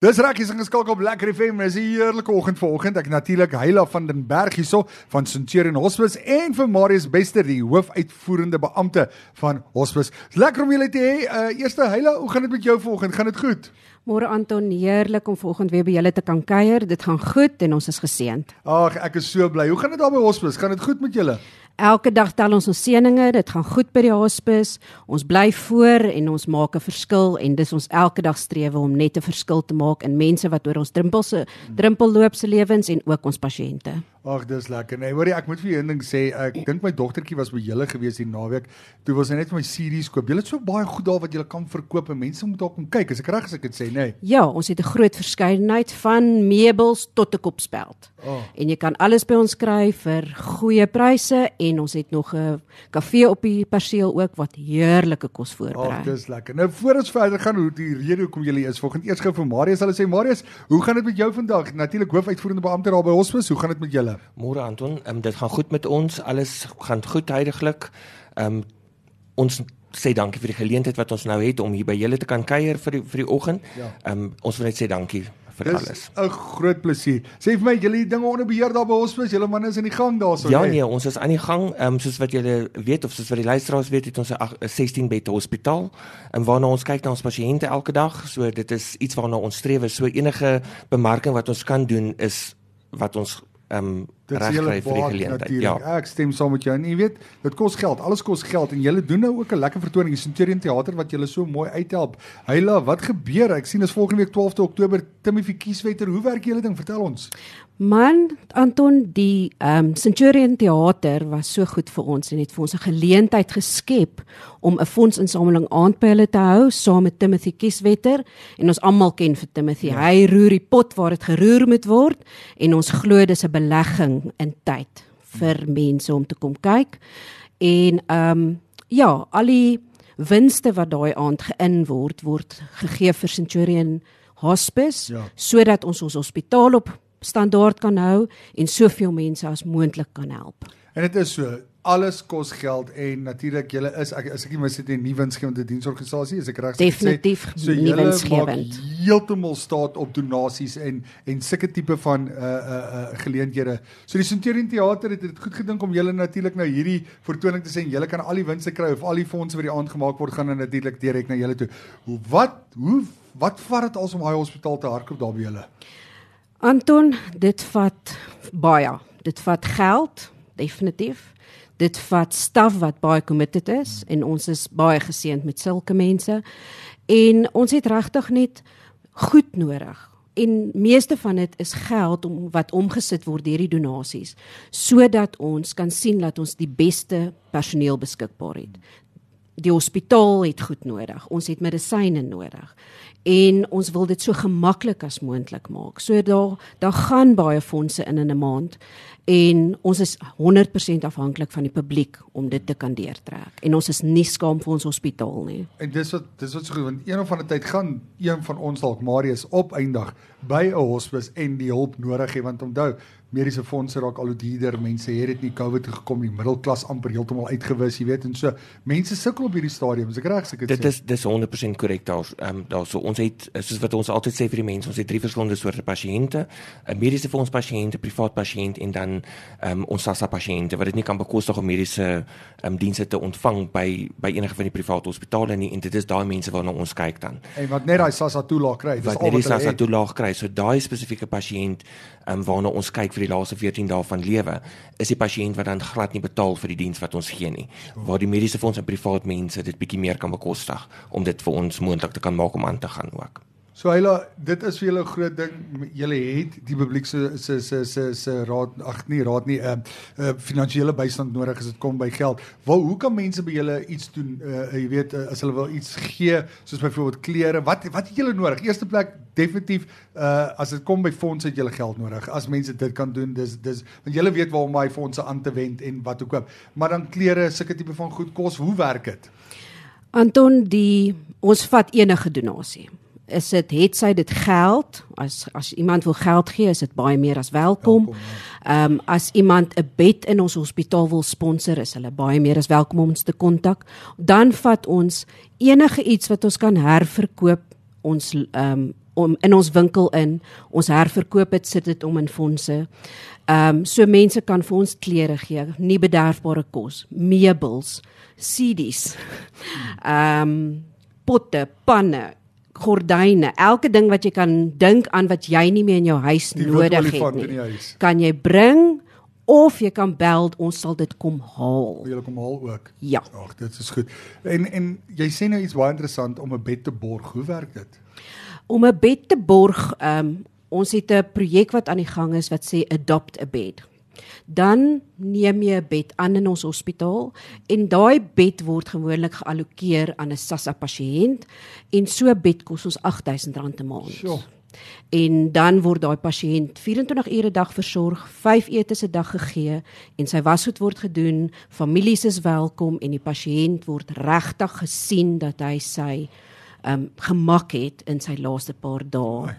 Dis reg, jy's geskakel op Lekker FM. Dis 'n heerlike oggend vanoggend. Ek natuurlik Heila van den Berg hierso van Centurion Hospice en vir Marius Bester, die hoofuitvoerende beampte van Hospice. Lekker om julle te hê. Uh, eerste Heila, hoe gaan dit met jou vanoggend? Gaan dit goed? Môre Anton, heerlik om vanoggend weer by julle te kan kuier. Dit gaan goed en ons is geseënd. Ag, ek is so bly. Hoe gaan dit daar by Hospice? Gaan dit goed met julle? Elke dag tel ons ons seëninge, dit gaan goed by die hospice. Ons bly voor en ons maak 'n verskil en dis ons elke dag strewe om net 'n verskil te maak in mense wat oor ons drempel se drempel loop se lewens en ook ons pasiënte. Ag, dis lekker. Nee, hoorie, ek moet vir jou 'n ding sê. Ek dink my dogtertjie was by julle gewees hier naweek. Toe was sy net vir my series koop. Julle het so baie goed daar wat julle kan verkoop en mense moet daar kom kyk. Is ek reg as ek dit sê, nê? Nee? Ja, ons het 'n groot verskeidenheid van meubels tot 'n kopspeld. Oh. En jy kan alles by ons kry vir goeie pryse en ons het nog 'n kafee op die perseel ook wat heerlike kos voorberei. Ag, dis lekker. Nou voor ons verder gaan, hoe die rede hoekom julle is. Volgens eers gou vir Marius, hulle sê Marius, hoe gaan dit met jou vandag? Natuurlik hoofuitvoerende beampte daar by Hospice. Hoe gaan dit met julle? Julle? Môre Anton, um, dit gaan goed met ons. Alles gaan goed heidaglik. Ehm um, ons sê dankie vir die geleentheid wat ons nou het om hier by julle te kan kuier vir die, vir die oggend. Ehm ja. um, ons wil net sê dankie vir Dis alles. 'n groot plesier. Sê vir my, julle dinge onder beheer daar by hospitaal, julle manne is in die gang daarso. Ja nee, ons is aan die gang. Ehm um, soos wat julle weet of soos wat die luisteraars weet, het ons 'n 16 bed hospitaal en waarna ons kyk na ons pasiënte elke dag. So dit is iets waarna ons streef. So enige bemarking wat ons kan doen is wat ons ehm um, regkry vir die geleentheid. Ja, ek stem saam met jou. En jy weet, dit kos geld. Alles kos geld en julle doen nou ook 'n lekker vertoning in Centurion Theater wat julle so mooi uithelp. Heila, wat gebeur? Ek sien is volgende week 12de Oktober Timothy Kieswetter. Hoe werk julle ding? Vertel ons. Man, Anton, die ehm um, Centurion Theater was so goed vir ons en het vir ons 'n geleentheid geskep om 'n fondsinsameling aan by hulle te hou saam met Timothy Kieswetter en ons almal ken vir Timothy. Ja. Hy roer die pot waar dit geroer moet word en ons glo dis 'n belegging in tyd vir mense om te kom kyk. En ehm um, ja, al die winste wat daai aand geïn word word gegee vir Centurion Hospice ja. sodat ons ons hospitaal op standaard kan hou en soveel mense as moontlik kan help. En dit is so alles kos geld en natuurlik julle is ek as ek nie mis het 'n nuwe winsgewende diensorganisasie is ek reg sê definitief so nie winsgewend heeltemal staat op donasies en en sulke tipe van uh uh, uh geleenthede. So die Centurion Theater het dit goed gedink om julle natuurlik nou hierdie vertoning te sê en julle kan al die winste kry of al die fondse wat die aand gemaak word gaan natuurlik direk na julle toe. Hoe wat hoe wat vat dit als om daai hospitaal te hardloop daar by julle? Anton, dit vat baie. Dit vat geld, definitief. Dit vat staf wat baie committed is en ons is baie geseënd met sulke mense. En ons het regtig net goed nodig. En meeste van dit is geld om wat omgesit word deur die donasies sodat ons kan sien dat ons die beste personeel beskikbaar het. Die hospitaal het goed nodig. Ons het medisyne nodig en ons wil dit so gemaklik as moontlik maak. So daar daar gaan baie fondse in in 'n maand en ons is 100% afhanklik van die publiek om dit te kan deurtrek. En ons is nie skaam vir ons hospitaal nie. En dis wat dis wat so goed want een of ander tyd gaan een van ons dalk Marius op eindig by 'n hospis en die hulp nodig hê want onthou mediese fondse raak al hoe duurder. Mense het dit nie COVID toe gekom nie. Middelklas amper heeltemal uitgewis, jy weet. En so mense sukkel op hierdie stadium. Is ek reg as ek dit sê? Dit is dis 100% korrek daar. Ehm um, daarso ons het soos wat ons altyd sê vir die mense, ons het drie verskillende soorte pasiënte. 'n Mediese fonds pasiënt, 'n privaat pasiënt en dan ehm um, ons SASSA pasiënte wat dit nie kan bekostig om mediese ehm um, dienste te ontvang by by enige van die private hospitale nie. En dit is daai mense waarna ons kyk dan. En wat net daai SASSA toelaag kry, dis al wat hulle het. Wat net die SASSA toelaag kry. So daai spesifieke pasiënt ehm um, waarna ons kyk vir die laaste 14 dae van lewe, is die pasiënt wat dan glad nie betaal vir die diens wat ons gee nie. Waar die mediese fonds en privaat mense dit bietjie meer kan bekostig om dit vir ons moontlik te kan maak om aan te gaan ook. So Hyla, dit is vir julle 'n groot ding. Julle het die publiek se se se se se raad ag nee, raad nie 'n uh, uh, finansiële bystand nodig as dit kom by geld. Waar hoe kan mense by julle iets doen? Uh, jy weet uh, as hulle wil iets gee, soos byvoorbeeld klere, wat wat het julle nodig? Eerste plek definitief uh, as dit kom by fondse het julle geld nodig. As mense dit kan doen, dis dis want julle weet waar om daai fondse aan te wend en wat ook al. Maar dan klere, sulke tipe van goed kos, hoe werk dit? Anton, die ons vat enige donasie is dit het sy dit geld as as iemand wil geld gee is dit baie meer as welkom. Ja. Ehm um, as iemand 'n bed in ons hospitaal wil sponsor is hulle baie meer as welkom om ons te kontak. Dan vat ons enige iets wat ons kan herverkoop ons ehm um, om in ons winkel in. Ons herverkoop dit, sit dit om in fondse. Ehm um, so mense kan vir ons klere gee, nie bederfbare kos, meubels, CD's. Ehm um, potte, panne, gordyne, elke ding wat jy kan dink aan wat jy nie meer in jou huis Die nodig het nie. Kan jy bring of jy kan bel, ons sal dit kom haal. Jy kom haal ook. Ja. Ag, dit is goed. En en jy sê nou iets baie interessant om 'n bed te borg. Hoe werk dit? Om 'n bed te borg, ehm um, ons het 'n projek wat aan die gang is wat sê adopt a bed. Dan neem jy 'n bed aan in ons hospitaal en daai bed word gewoonlik geallokeer aan 'n SASSA pasiënt en so 'n bed kos ons R8000 'n maand. Sjoe. En dan word daai pasiënt 24 ure 'n dag versorg, 5 etes 'n dag gegee en sy wasgoed word gedoen, families is welkom en die pasiënt word regtig gesien dat hy sy um gemak het in sy laaste paar dae.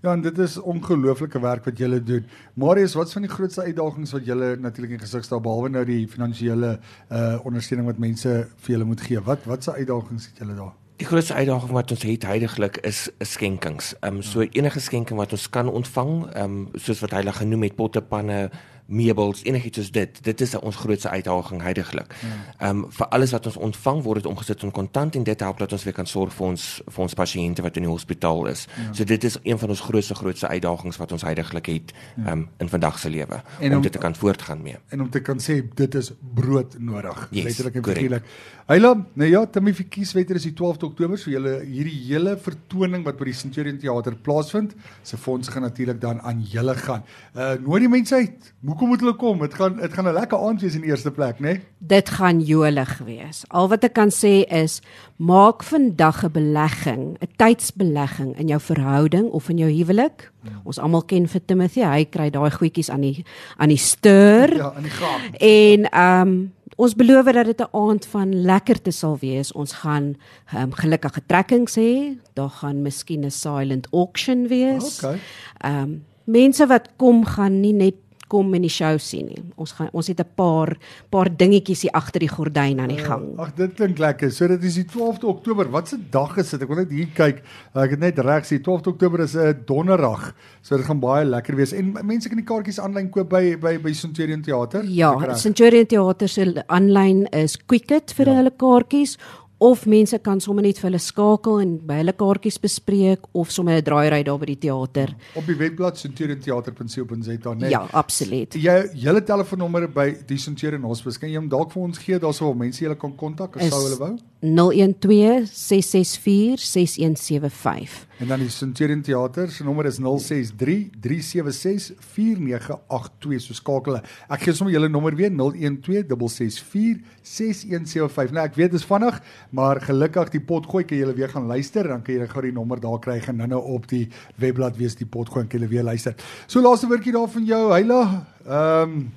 Ja, en dit is ongelooflike werk wat julle doen. Marius, wat's van die grootste uitdagings wat julle natuurlik in gesig staan behalwe nou die finansiële uh ondersteuning wat mense vir julle moet gee? Wat watse uitdagings het julle daar? Die grootste uitdaging wat ons het heidaglik is, is skenkings. Ehm um, so enige skenking wat ons kan ontvang, ehm um, soos wat hy hulle genoem het, potte, panne, meubels, enigiets soos dit. Dit is ons grootste uitdaging heidaglik. Ehm um, vir alles wat ons ontvang word dit omgesit in kontant en dit help dat ons weer kan sorg vir ons vir ons pasiënte wat in die hospitaal is. Ja. So dit is een van ons grootste grootste uitdagings wat ons heidaglik het ehm um, in vandag se lewe om, om- dit te kan voortgaan mee. En om te kan sê dit is brood nodig, Yes, letterlik en figuurlik. Hyla, nou ja, Timmy vir kieswetter is die 12de Oktober, so julle hierdie hele vertoning wat by die Centurion Theater plaasvind, se fonds gaan natuurlik dan aan julle gaan. Uh nooi die mense uit. Hoekom moet hulle kom? Dit gaan dit gaan 'n lekker aand wees in eerste plek, né? Nee? Dit gaan jolig wees. Al wat ek kan sê is maak vandag 'n belegging, 'n tydsbelegging in jou verhouding of in jou huwelik. Ons almal ken vir Timothy, hy kry daai goedjies aan die aan die steur. Ja, in die gang. En ehm um, ons beloof dat dit 'n aand van lekkerte sal wees. Ons gaan um, gelukkige trekkings hê. Daar gaan miskien 'n silent auction wees. Okay. Ehm um, mense wat kom gaan nie net kom en die show sien nie. Ons gaan ons het 'n paar paar dingetjies hier agter die gordyn aan die gang. Ag, dit klink lekker. So dit is die 12de Oktober. Wat se dag is dit? Ek wil net hier kyk. Ek het net reg sien 12de Oktober is 'n donderdag. So dit gaan baie lekker wees. En mense kan die kaartjies aanlyn koop by by by Centurion Theater. Ja? Centurion Theater se aanlyn is Quicket vir ja. hulle kaartjies of mense kan sommer net vir hulle skakel en by hulle kaartjies bespreek of sommer 'n draairy daar by die teater. op die webblad centuriontheater.co.za net. Ja, absoluut. Jy julle telefoonnommer by die Centurion Hospice. Kan jy hom dalk vir ons gee daarso waar mense julle kan kontak as sou hulle wou? 012 664 6175. En dan die Centurion Theater se nommer is 063 376 4982. So skakel hulle. Ek gee sommer julle nommer weer 012 664 6175. Nou ek weet dit is vinnig, maar gelukkig die potgooi kan julle weer gaan luister dan kan jy gou die nommer daar kry en nou op die webblad wees die potgooi kan julle weer luister. So laaste woordjie daar van jou, Heila. Ehm um,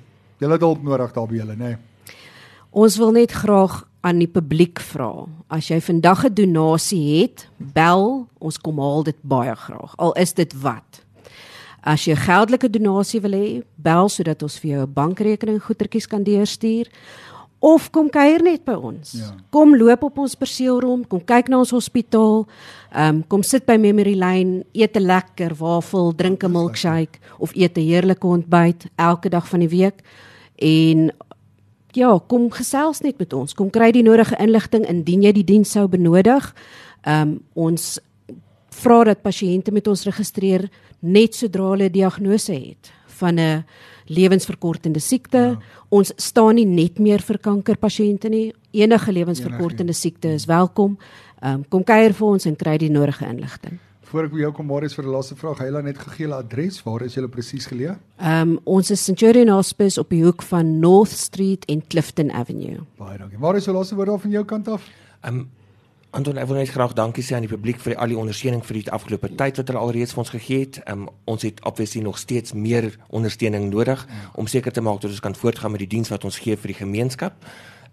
julle het hulp nodig daar by julle, nê? Nee. Ons wil net graag aan die publiek vra. As jy vandag 'n donasie het, bel, ons kom haal dit baie graag. Al is dit wat. As jy geldelike donasie wil hê, bel sodat ons vir jou 'n bankrekening goedertjies kan deurstuur of kom kuier net by ons. Ja. Kom loop op ons perseel rond, kom kyk na ons hospitaal. Ehm um, kom sit by Memory Lane, eet 'n lekker wafel, drink 'n milkshake of eet 'n heerlike ontbyt elke dag van die week. En ja, kom gesels net met ons. Kom kry die nodige inligting indien jy die diens sou benodig. Ehm um, ons vra dat pasiënte met ons registreer net sodra hulle 'n diagnose het van 'n lewensverkortende siekte. Ja. Ons staan nie net meer vir kankerpasiënte nie. Enige lewensverkortende siekte is welkom. Ehm um, kom kuier vir ons en kry die nodige inligting. Voor ek by jou kom Marius vir die laaste vraag, Heila net gegee hulle adres. Waar is julle presies geleë? Ehm um, ons is Centurion Hospice op die hoek van North Street en Clifton Avenue. Baie dankie. Marius, so laaste woord daar van jou kant af. Ehm um, Anton, ek wil net graag dankie sê aan die publiek vir al die ondersteuning vir die afgelope tyd wat hulle alreeds vir ons gegee het. Um, ons het obviously nog steeds meer ondersteuning nodig om seker te maak dat ons kan voortgaan met die diens wat ons gee vir die gemeenskap.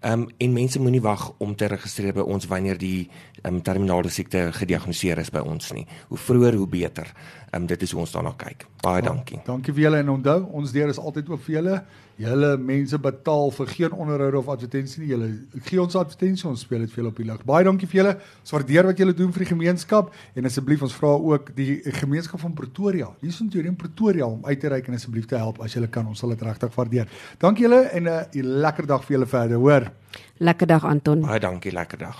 Ehm um, en mense moenie wag om te registreer by ons wanneer die ehm um, terminale siekte gediagnoseer is by ons nie. Hoe vroeër hoe beter. Um, dit is hoe ons daarna kyk. Baie dankie. Dankie vir julle en onthou, ons deur is altyd oop vir julle. Julle mense betaal vir geen onderhoude of advertensie nie. Julle gee ons advertensie, ons speel dit vir julle op die lig. Baie dankie vir julle. Ons waardeer wat julle doen vir die gemeenskap en asseblief ons vra ook die gemeenskap van Pretoria. Hier is intoe in Pretoria om uit te reik en asseblief te help as julle kan. Ons sal dit regtig waardeer. Dankie julle en 'n uh, lekker dag vir julle verder, hoor. Lekker dag Anton. Baie dankie, lekker dag.